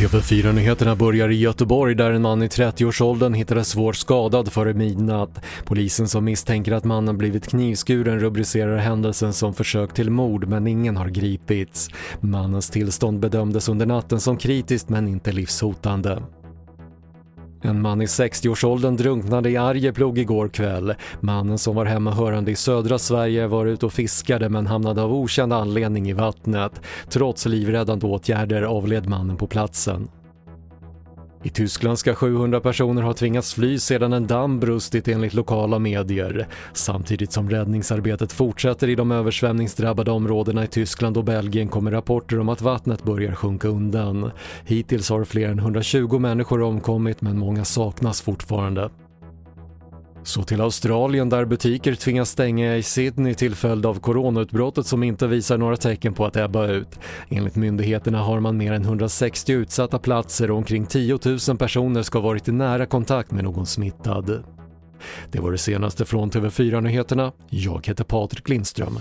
TV4-nyheterna börjar i Göteborg där en man i 30-årsåldern hittades svårt skadad före midnatt. Polisen som misstänker att mannen blivit knivskuren rubricerar händelsen som försök till mord men ingen har gripits. Mannens tillstånd bedömdes under natten som kritiskt men inte livshotande. En man i 60-årsåldern drunknade i Arjeplog igår kväll. Mannen som var hemmahörande i södra Sverige var ute och fiskade men hamnade av okänd anledning i vattnet. Trots livräddande åtgärder avled mannen på platsen. I Tyskland ska 700 personer ha tvingats fly sedan en damm brustit enligt lokala medier. Samtidigt som räddningsarbetet fortsätter i de översvämningsdrabbade områdena i Tyskland och Belgien kommer rapporter om att vattnet börjar sjunka undan. Hittills har fler än 120 människor omkommit men många saknas fortfarande. Så till Australien där butiker tvingas stänga i Sydney till följd av coronautbrottet som inte visar några tecken på att ebba ut. Enligt myndigheterna har man mer än 160 utsatta platser och omkring 10 000 personer ska ha varit i nära kontakt med någon smittad. Det var det senaste från TV4 Nyheterna. Jag heter Patrik Lindström.